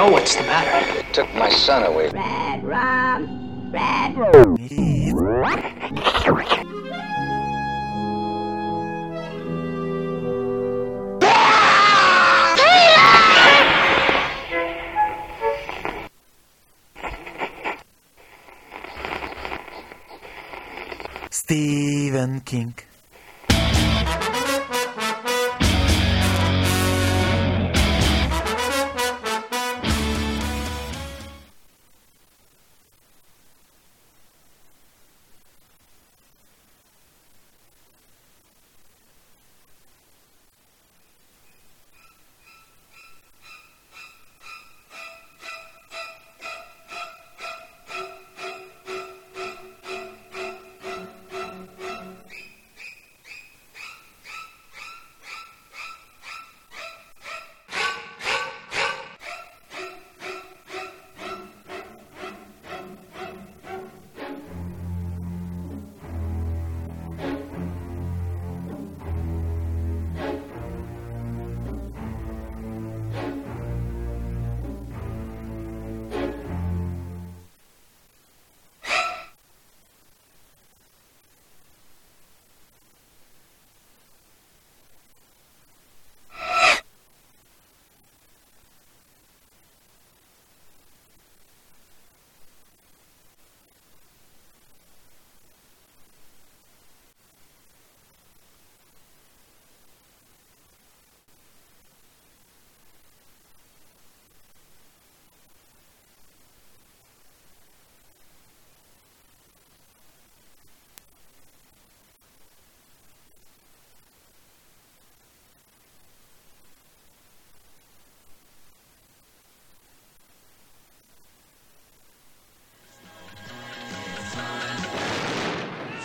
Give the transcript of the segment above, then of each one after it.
You know what's the matter. It Took my son away. Red rum, red Stephen King.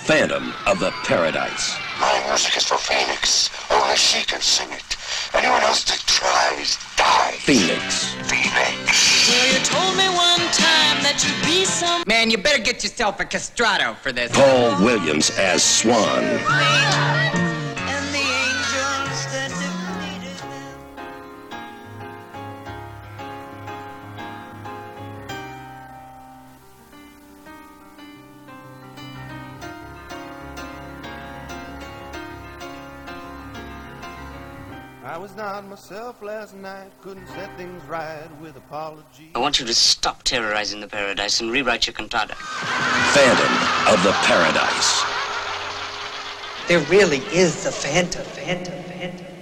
Phantom of the Paradise. My music is for Phoenix. Only she can sing it. Anyone else that tries dies. Phoenix. Phoenix. Well, you told me one time that you'd be some Man, you better get yourself a castrato for this. Paul Williams as Swan. Myself last night, couldn't set things right with apology. I want you to stop terrorizing the paradise and rewrite your cantata. Phantom of the Paradise. There really is the Phantom. Phantom. Phantom.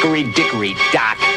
Hickory dickory dock.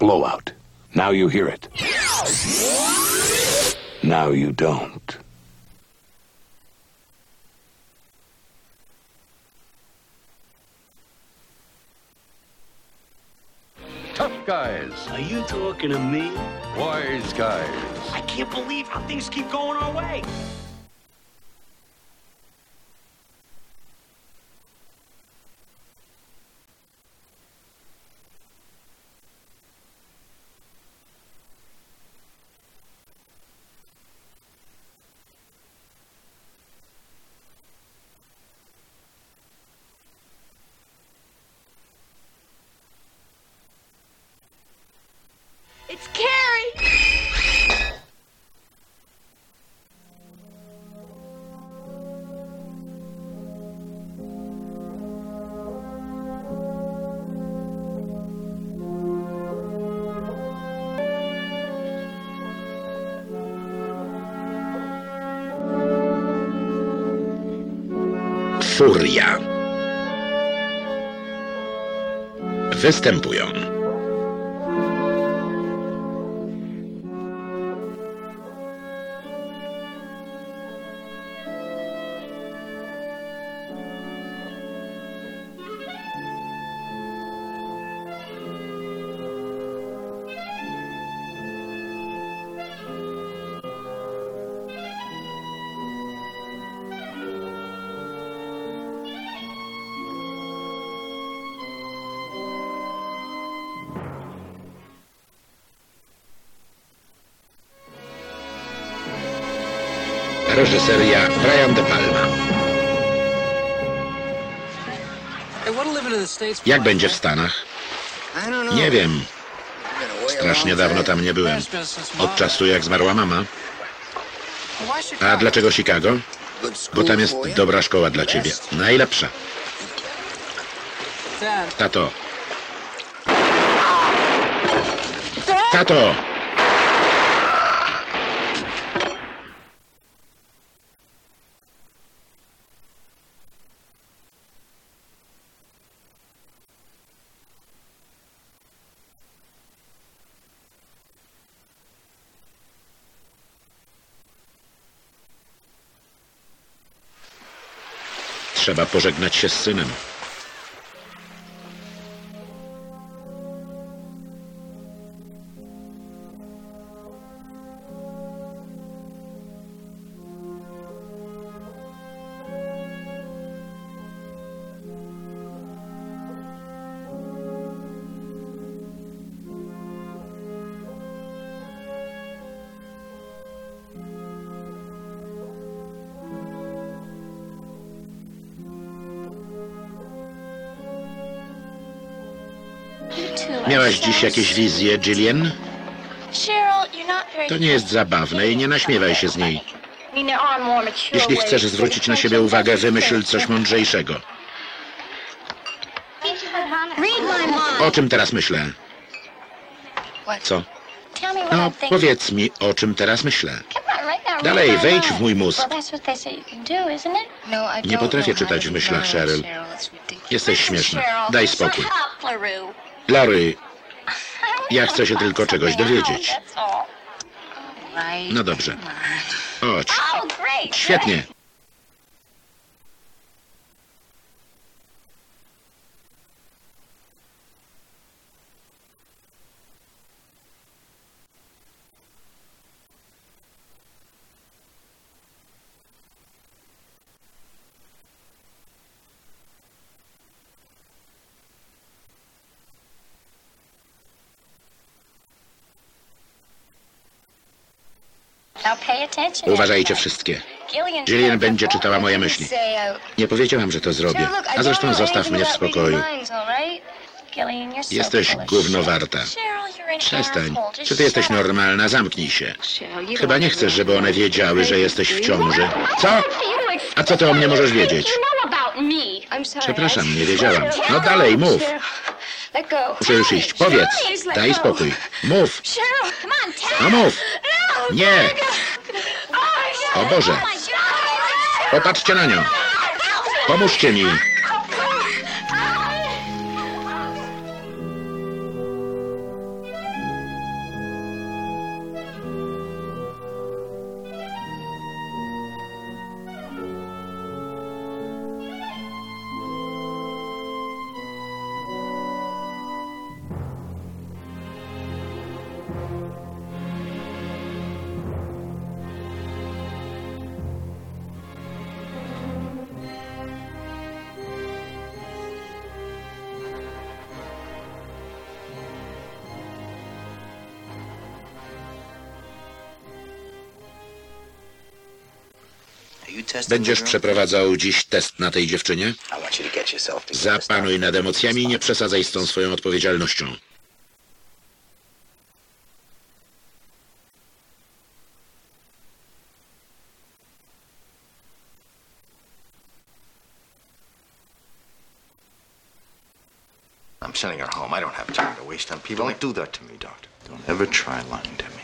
blowout. Now you hear it. Now you don't. Tough guys. Are you talking to me? Wise guys. I can't believe how things keep going our way. Furia. Występują reżyseria Brian De Palma. Jak będzie w Stanach? Nie wiem. Strasznie dawno tam nie byłem. Od czasu jak zmarła mama. A dlaczego Chicago? Bo tam jest dobra szkoła dla ciebie. Najlepsza. Tato. Tato! Trzeba pożegnać się z synem. Miałaś dziś jakieś wizje, Gillian? To nie jest zabawne i nie naśmiewaj się z niej. Jeśli chcesz zwrócić na siebie uwagę, wymyśl coś mądrzejszego. O czym teraz myślę? Co? No, powiedz mi, o czym teraz myślę. Dalej, wejdź w mój mózg. Nie potrafię czytać w myślach, Cheryl. Jesteś śmieszna. Daj spokój. Larry, ja chcę się tylko czegoś dowiedzieć. No dobrze. Chodź. Świetnie. Uważajcie wszystkie. Gillian będzie czytała moje myśli. Nie powiedziałam, że to zrobię. A zresztą zostaw mnie w spokoju. Jesteś gówno warta. Przestań. Czy ty jesteś normalna? Zamknij się. Chyba nie chcesz, żeby one wiedziały, że jesteś w ciąży. Co? A co ty o mnie możesz wiedzieć? Przepraszam, nie wiedziałam. No dalej, mów. Muszę już iść. Powiedz. Daj spokój. Mów. No mów. Nie. O Boże. Popatrzcie na nią. Pomóżcie mi. Będziesz przeprowadzał dziś test na tej dziewczynie? Zapanuj nad emocjami i nie przesadzaj z tą swoją odpowiedzialnością. I'm sending her home. I don't have time to waste on people. Don't do that to me, Doctor. Don't ever try lying to me.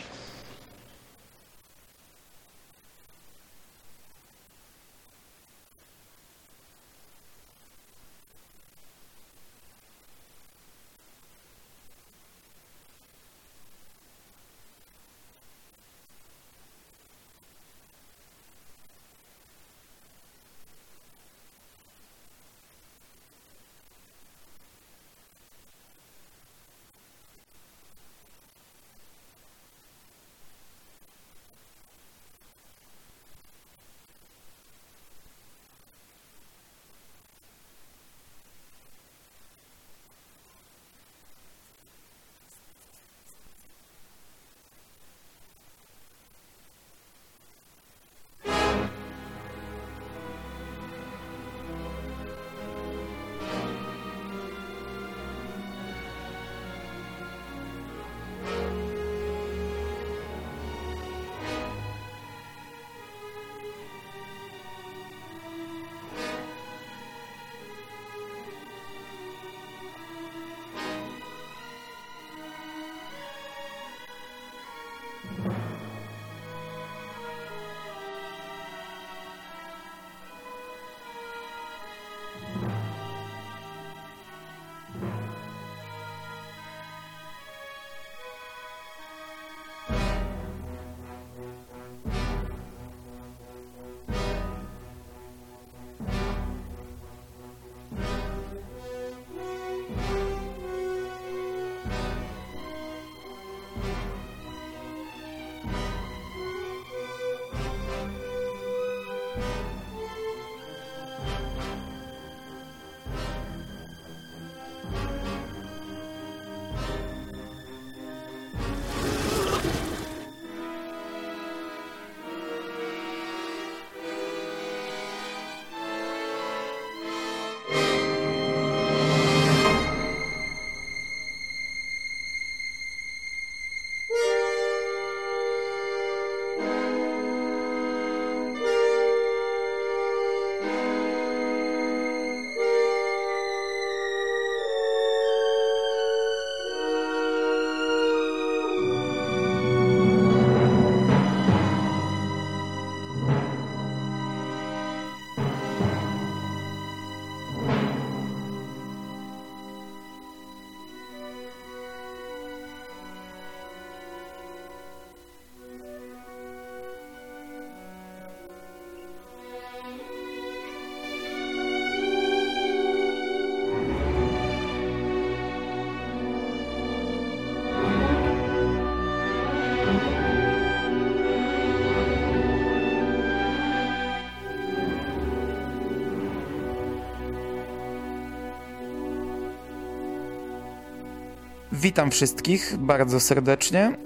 Witam wszystkich bardzo serdecznie.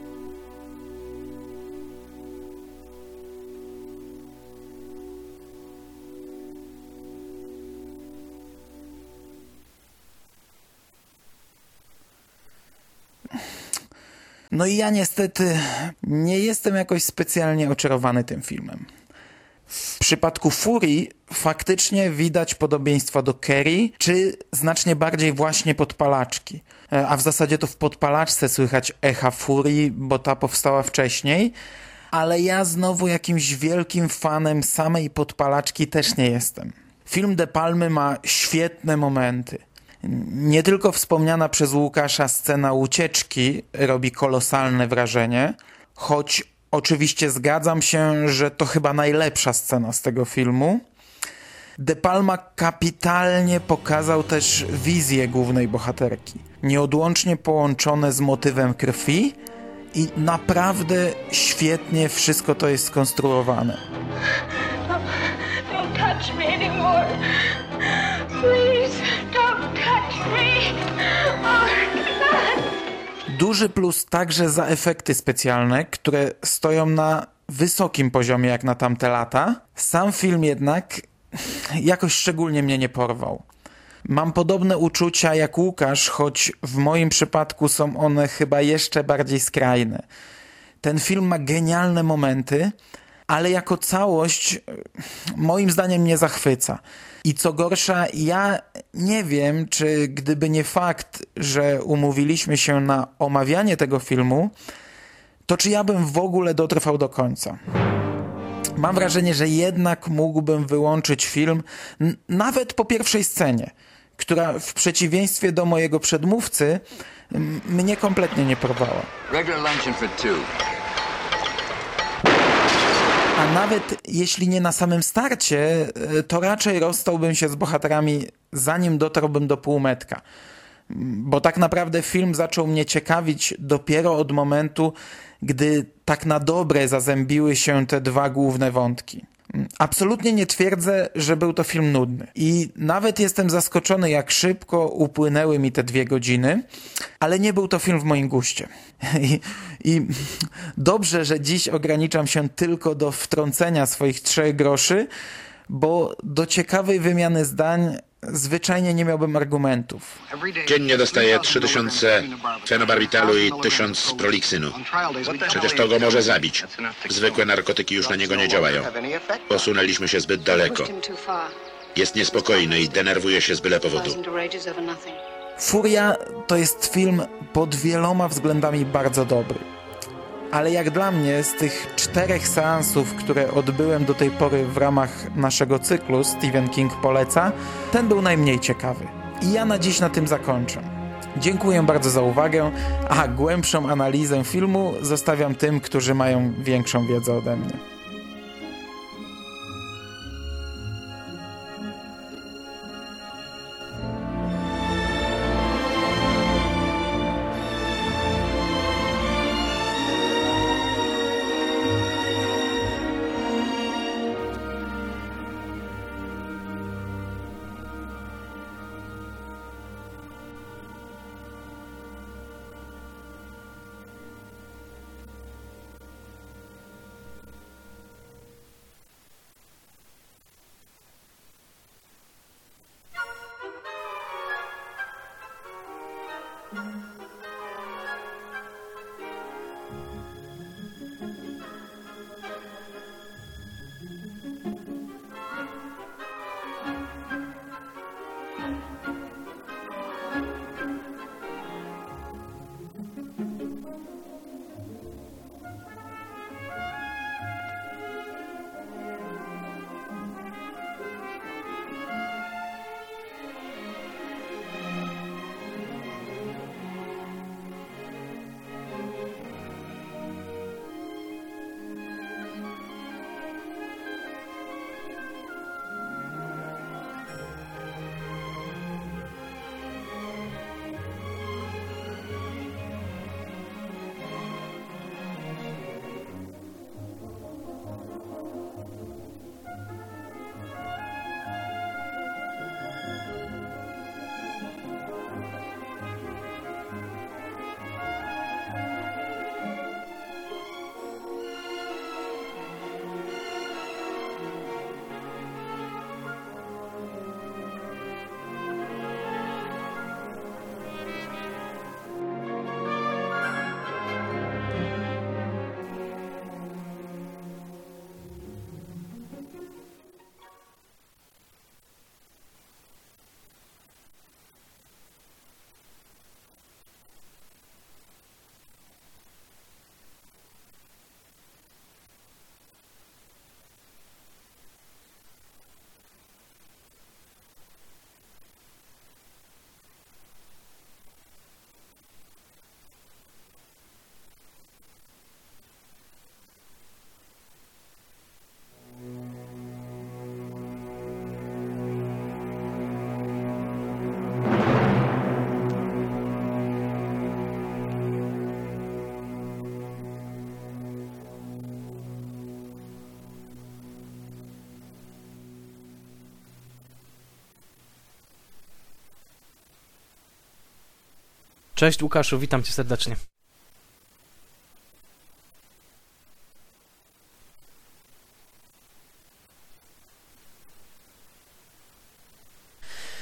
No i ja niestety nie jestem jakoś specjalnie oczarowany tym filmem. W przypadku Fury faktycznie widać podobieństwa do Kerry, czy znacznie bardziej właśnie podpalaczki. E, a w zasadzie to w podpalaczce słychać echa Fury, bo ta powstała wcześniej. Ale ja znowu jakimś wielkim fanem samej podpalaczki też nie jestem. Film De Palmy ma świetne momenty. Nie tylko wspomniana przez Łukasza scena ucieczki robi kolosalne wrażenie, choć Oczywiście zgadzam się, że to chyba najlepsza scena z tego filmu. De Palma kapitalnie pokazał też wizję głównej bohaterki, nieodłącznie połączone z motywem krwi i naprawdę świetnie wszystko to jest skonstruowane. Don't touch me anymore. Please, don't touch me. Oh. Duży plus także za efekty specjalne, które stoją na wysokim poziomie jak na tamte lata. Sam film jednak jakoś szczególnie mnie nie porwał. Mam podobne uczucia jak Łukasz, choć w moim przypadku są one chyba jeszcze bardziej skrajne. Ten film ma genialne momenty, ale jako całość moim zdaniem nie zachwyca. I co gorsza, ja nie wiem, czy gdyby nie fakt, że umówiliśmy się na omawianie tego filmu, to czy ja bym w ogóle dotrwał do końca. Mam wrażenie, że jednak mógłbym wyłączyć film nawet po pierwszej scenie, która w przeciwieństwie do mojego przedmówcy mnie kompletnie nie porwała. A nawet jeśli nie na samym starcie, e, to raczej rozstałbym się z bohaterami zanim dotarłbym do półmetka. Bo tak naprawdę film zaczął mnie ciekawić dopiero od momentu, gdy tak na dobre zazębiły się te dwa główne wątki. Absolutnie nie twierdzę, że był to film nudny. I nawet jestem zaskoczony, jak szybko upłynęły mi te dwie godziny, ale nie był to film w moim guście. I, I, dobrze, że dziś ograniczam się tylko do wtrącenia swoich trzech groszy, bo do ciekawej wymiany zdań zwyczajnie nie miałbym argumentów. Dziennie dostaję 3000 fenobarbitalu i 1000 proliksynu. Przecież to go może zabić. Zwykłe narkotyki już na niego nie działają. Posunęliśmy się zbyt daleko. Jest niespokojny i denerwuje się z byle powodu. Furia to jest film pod wieloma względami bardzo dobry ale jak dla mnie z tych czterech seansów, które odbyłem do tej pory w ramach naszego cyklu Stephen King poleca, ten był najmniej ciekawy. I ja na dziś na tym zakończę. Dziękuję bardzo za uwagę, a głębszą analizę filmu zostawiam tym, którzy mają większą wiedzę ode mnie. Cześć Łukaszu, witam cię serdecznie.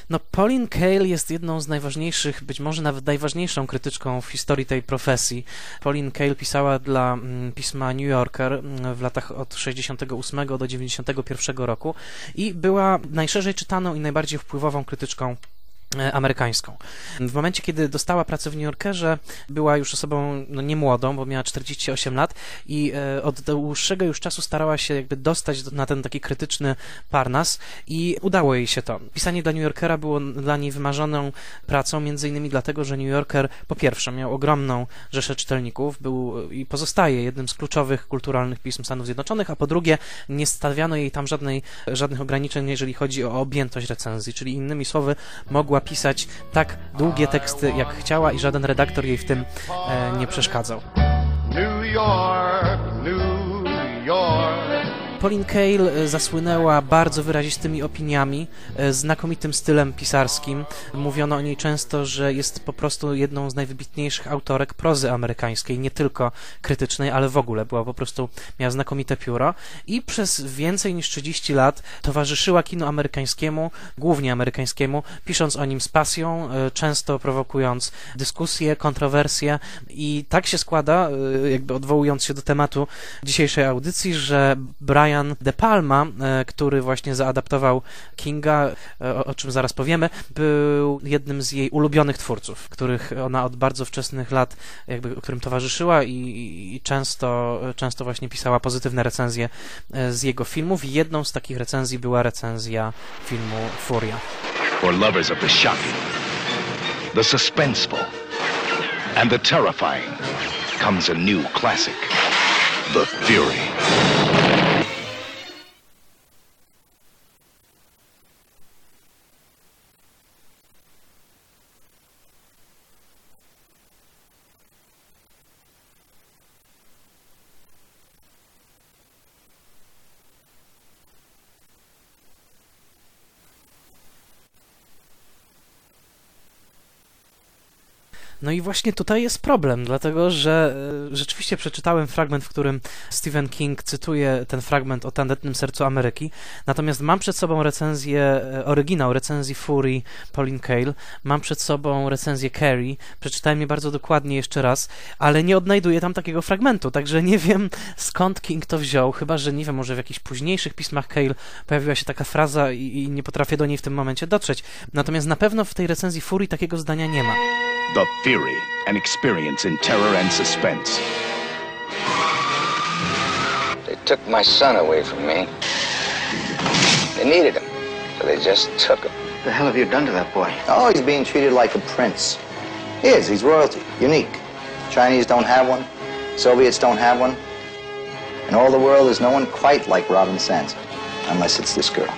No, Pauline Kael jest jedną z najważniejszych, być może nawet najważniejszą krytyczką w historii tej profesji. Pauline Kael pisała dla mm, pisma New Yorker mm, w latach od 68 do 91 roku i była najszerzej czytaną i najbardziej wpływową krytyczką amerykańską. W momencie, kiedy dostała pracę w New Yorkerze, była już osobą no, niemłodą, bo miała 48 lat i e, od dłuższego już czasu starała się jakby dostać na ten taki krytyczny parnas i udało jej się to. Pisanie dla New Yorkera było dla niej wymarzoną pracą, między innymi dlatego, że New Yorker po pierwsze miał ogromną rzeszę czytelników, był i pozostaje jednym z kluczowych kulturalnych pism Stanów Zjednoczonych, a po drugie nie stawiano jej tam żadnej, żadnych ograniczeń, jeżeli chodzi o objętość recenzji, czyli innymi słowy mogła mogła pisać tak długie teksty, jak chciała i żaden redaktor jej w tym e, nie przeszkadzał. New York. Pauline Kael e, zasłynęła bardzo wyrazistymi opiniami, e, znakomitym stylem pisarskim. Mówiono o niej często, że jest po prostu jedną z najwybitniejszych autorek prozy amerykańskiej, nie tylko krytycznej, ale w ogóle. Była po prostu, miała znakomite pióro i przez więcej niż 30 lat towarzyszyła kinu amerykańskiemu, głównie amerykańskiemu, pisząc o nim z pasją, e, często prowokując dyskusje, kontrowersje i tak się składa, jakby odwołując się do tematu dzisiejszej audycji, że Brian Brian De Palma, e, który właśnie zaadaptował Kinga, e, o, czym zaraz powiemy, był jednym z jej ulubionych twórców, których ona od bardzo wczesnych lat, jakby, którym towarzyszyła i, i często, często właśnie pisała pozytywne recenzje e, z jego filmów. Jedną z takich recenzji była recenzja filmu Furia. For lovers of the shocking, the suspenseful and the terrifying comes a new classic, The Fury. No i właśnie tutaj jest problem, dlatego że e, rzeczywiście przeczytałem fragment, w którym Stephen King cytuje ten fragment o tandetnym sercu Ameryki, natomiast mam przed sobą recenzję, e, oryginał recenzji Fury Pauline Kael, mam przed sobą recenzję Carrie, przeczytałem je bardzo dokładnie jeszcze raz, ale nie odnajduję tam takiego fragmentu, także nie wiem skąd King to wziął, chyba, że nie wiem, może w jakichś późniejszych pismach Kael pojawiła się taka fraza i, i nie potrafię do niej w tym momencie dotrzeć. Natomiast na pewno w tej recenzji Fury takiego zdania nie ma. The Fury, an experience in terror and suspense. They took my son away from me. They needed him, so they just took him. What the hell have you done to that boy? Oh, he's being treated like a prince. He is. He's royalty. Unique. Chinese don't have one. Soviets don't have one. In all the world, there's no one quite like Robin Sansa. Unless it's this girl.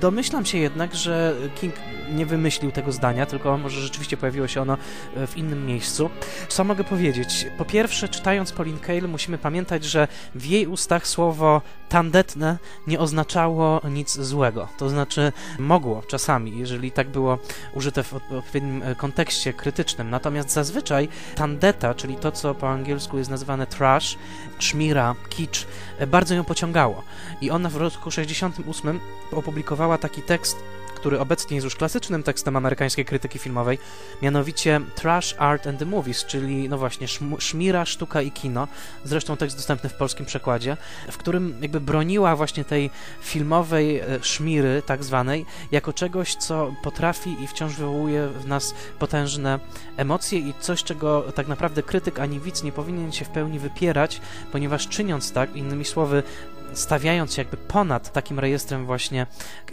Domyślam się jednak, że King nie wymyślił tego zdania, tylko może rzeczywiście pojawiło się ono e, w innym miejscu. Co mogę powiedzieć? Po pierwsze, czytając Pauline Kael, musimy pamiętać, że w jej ustach słowo tandetne nie oznaczało nic złego. To znaczy, mogło czasami, jeżeli tak było użyte w odpowiednim e, kontekście krytycznym. Natomiast zazwyczaj tandeta, czyli to, co po angielsku jest nazywane trash, szmira, kicz, e, bardzo ją pociągało. I ona w roku 68 opublikowała taki tekst który obecnie jest już klasycznym tekstem amerykańskiej krytyki filmowej, mianowicie Trash Art and the Movies, czyli no właśnie szmira, sztuka i kino, zresztą tekst dostępny w polskim przekładzie, w którym jakby broniła właśnie tej filmowej e, szmiry tak zwanej, jako czegoś, co potrafi i wciąż wywołuje w nas potężne emocje i coś, czego tak naprawdę krytyk ani widz nie powinien się w pełni wypierać, ponieważ czyniąc tak, innymi słowy, stawiając się jakby ponad takim rejestrem właśnie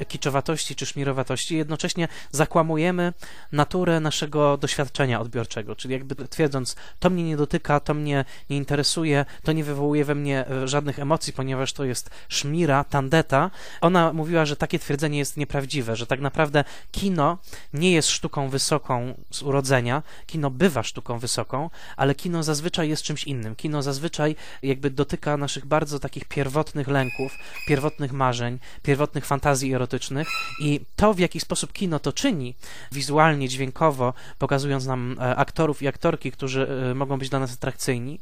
kiczowatości czy szmirowatości, jednocześnie zakłamujemy naturę naszego doświadczenia odbiorczego, czyli jakby twierdząc, to mnie nie dotyka, to mnie nie interesuje, to nie wywołuje we mnie e, żadnych emocji, ponieważ to jest szmira, tandeta. Ona mówiła, że takie twierdzenie jest nieprawdziwe, że tak naprawdę kino nie jest sztuką wysoką z urodzenia, kino bywa sztuką wysoką, ale kino zazwyczaj jest czymś innym. Kino zazwyczaj jakby dotyka naszych bardzo takich pierwotnych pierwotnych lęków, pierwotnych marzeń, pierwotnych fantazji erotycznych i to, w jaki sposób kino to czyni, wizualnie, dźwiękowo, pokazując nam e, aktorów i aktorki, którzy e, mogą być dla nas atrakcyjni,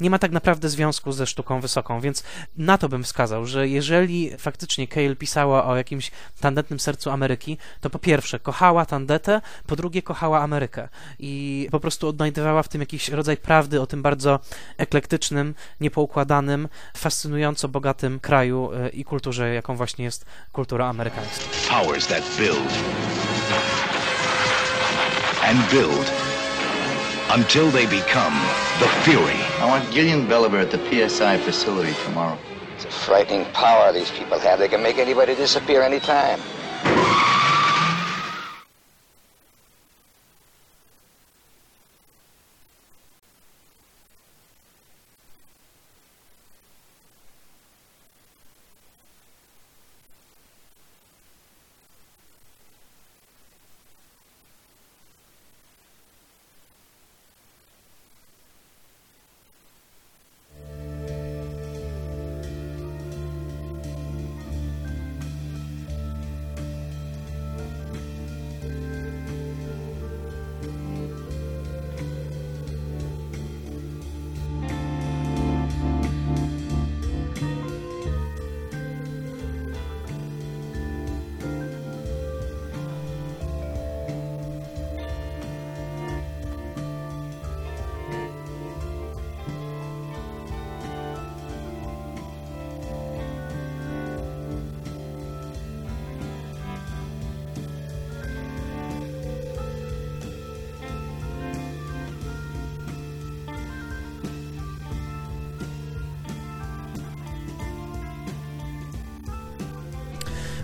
nie ma tak naprawdę związku ze sztuką wysoką, więc na to bym wskazał, że jeżeli faktycznie Cale pisała o jakimś tandetnym sercu Ameryki, to po pierwsze kochała tandetę, po drugie kochała Amerykę i po prostu odnajdywała w tym jakiś rodzaj prawdy o tym bardzo eklektycznym, niepoukładanym, fascynująco bogatym kraju e, i kulturze, jaką właśnie jest kultura amerykańska. Powers that build and build until they become the Fury. I want Gillian Belliver at the PSI facility tomorrow. It's a frightening power these people have. They can make anybody disappear anytime.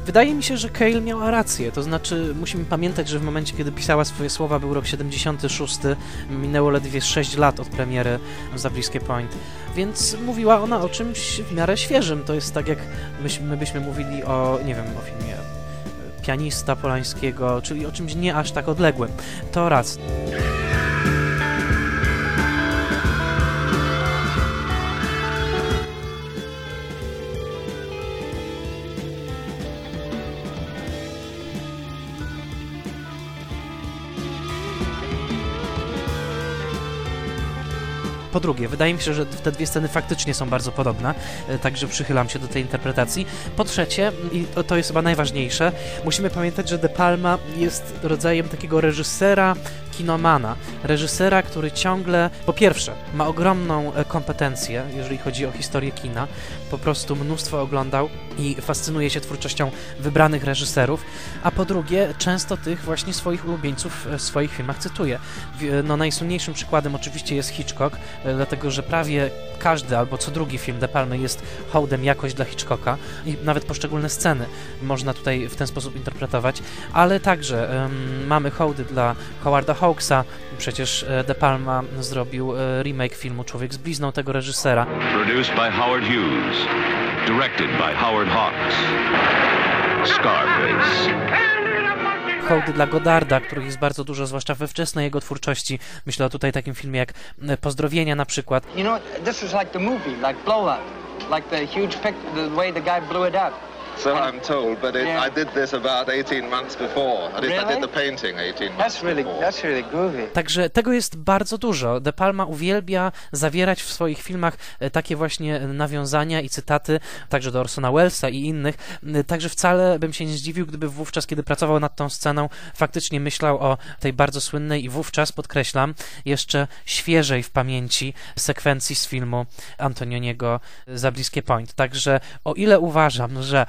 Wydaje mi się, że Cale miała rację, to znaczy musimy pamiętać, że w momencie, kiedy pisała swoje słowa był rok 76, minęło ledwie 6 lat od premiery za Bliskie Point, więc mówiła ona o czymś w miarę świeżym, to jest tak jak my byśmy mówili o, nie wiem, o filmie Pianista Polańskiego, czyli o czymś nie aż tak odległym. To raz. Drugie, wydaje mi się, że te dwie sceny faktycznie są bardzo podobne, e, także przychylam się do tej interpretacji. Po trzecie, i to jest chyba najważniejsze, musimy pamiętać, że De Palma jest rodzajem takiego reżysera, kinomana, reżysera, który ciągle, po pierwsze, ma ogromną e, kompetencję, jeżeli chodzi o historię kina, po prostu mnóstwo oglądał i fascynuje się twórczością wybranych reżyserów, a po drugie, często tych właśnie swoich ulubieńców w swoich filmach cytuje. No, najsłynniejszym przykładem oczywiście jest Hitchcock, e, dlatego że prawie każdy albo co drugi film De Palmy jest hołdem jakoś dla Hitchcocka i nawet poszczególne sceny można tutaj w ten sposób interpretować, ale także um, mamy hołdy dla Howarda Hawksa, przecież e, De Palma zrobił e, remake filmu Człowiek z blizną tego reżysera. Produced by Howard Hughes, directed by Howard Hawks. Scarface hołdy dla Godarda, których jest bardzo dużo, zwłaszcza we wczesnej jego twórczości. Myślę o tutaj takim filmie jak Pozdrowienia na przykład. You know, this is like the movie, like Blowout, like the huge pic, the way the guy blew it up. So I'm told, but it, yeah. I did this about 18 months before. At least really? I did the painting 18 months that's really, before. That's really groovy. Także tego jest bardzo dużo. De Palma uwielbia zawierać w swoich filmach e, takie właśnie nawiązania i cytaty, także do Orsona Wellesa i innych. E, także wcale bym się nie zdziwił, gdyby wówczas, kiedy pracował nad tą sceną, faktycznie myślał o tej bardzo słynnej i wówczas, podkreślam, jeszcze świeżej w pamięci sekwencji z filmu Antonioniego za bliskie point. Także o ile uważam, że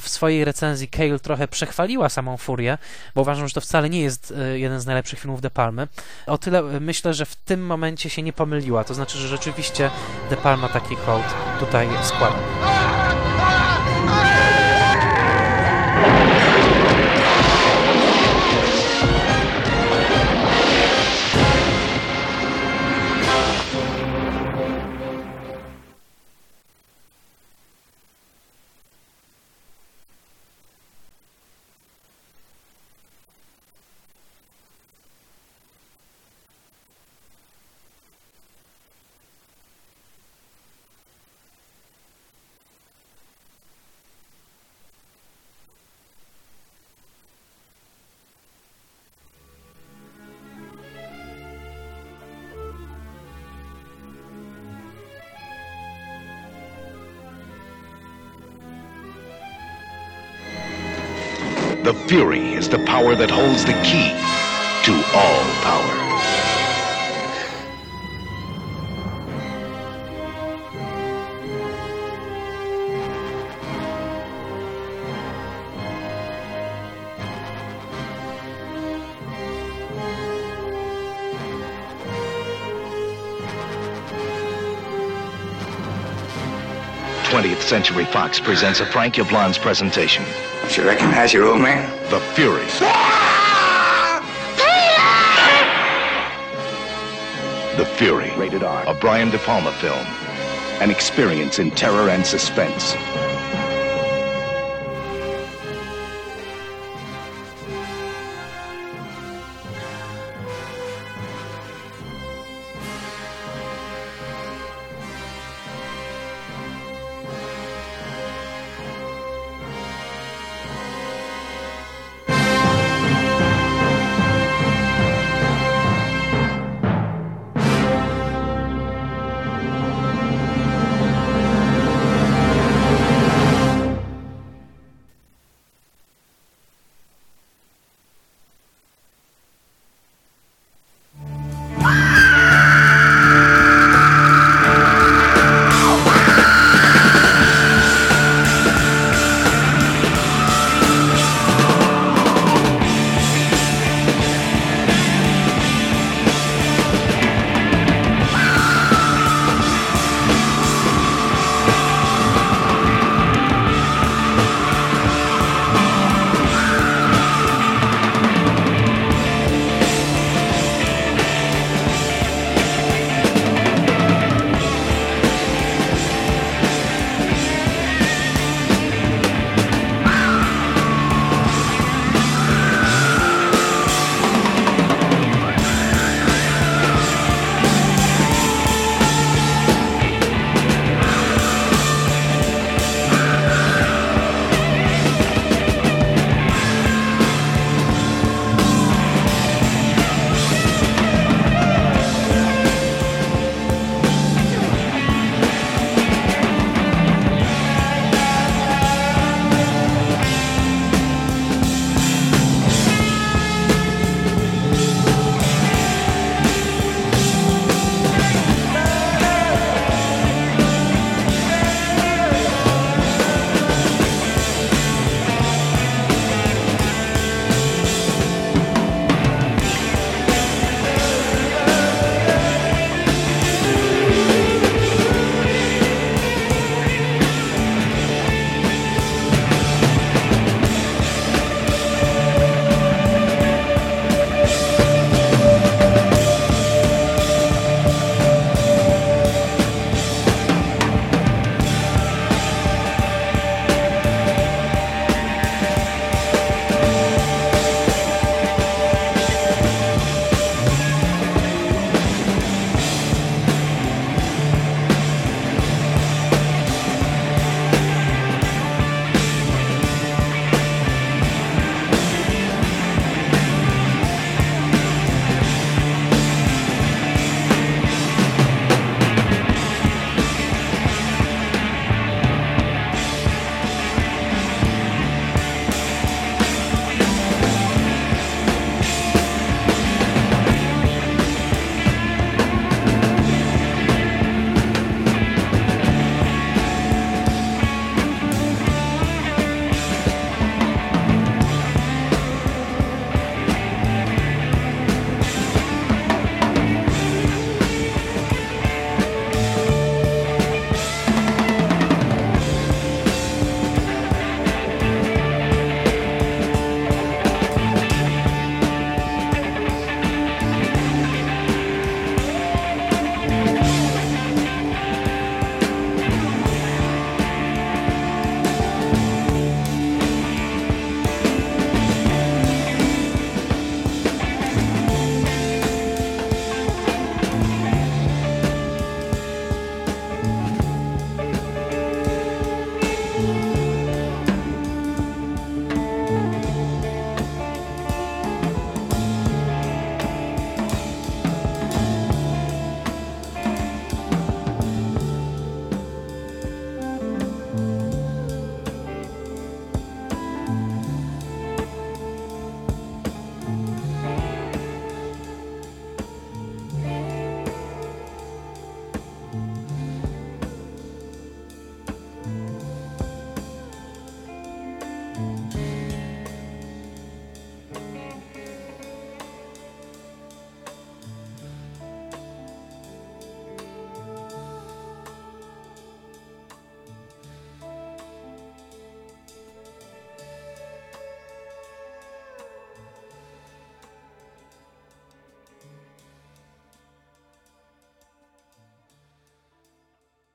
w swojej recenzji Cale trochę przechwaliła samą Furię, bo uważam, że to wcale nie jest e, jeden z najlepszych filmów De Palmy. O tyle e, myślę, że w tym momencie się nie pomyliła. To znaczy, że rzeczywiście De Palma taki hołd tutaj składa. The Fury is the power that holds the key to all power. Twentieth Century Fox presents a Frank Yablans presentation. Should recognize your old man? The Fury. Ah! The Fury. Rated R. A Brian De Palma film. An experience in terror and suspense.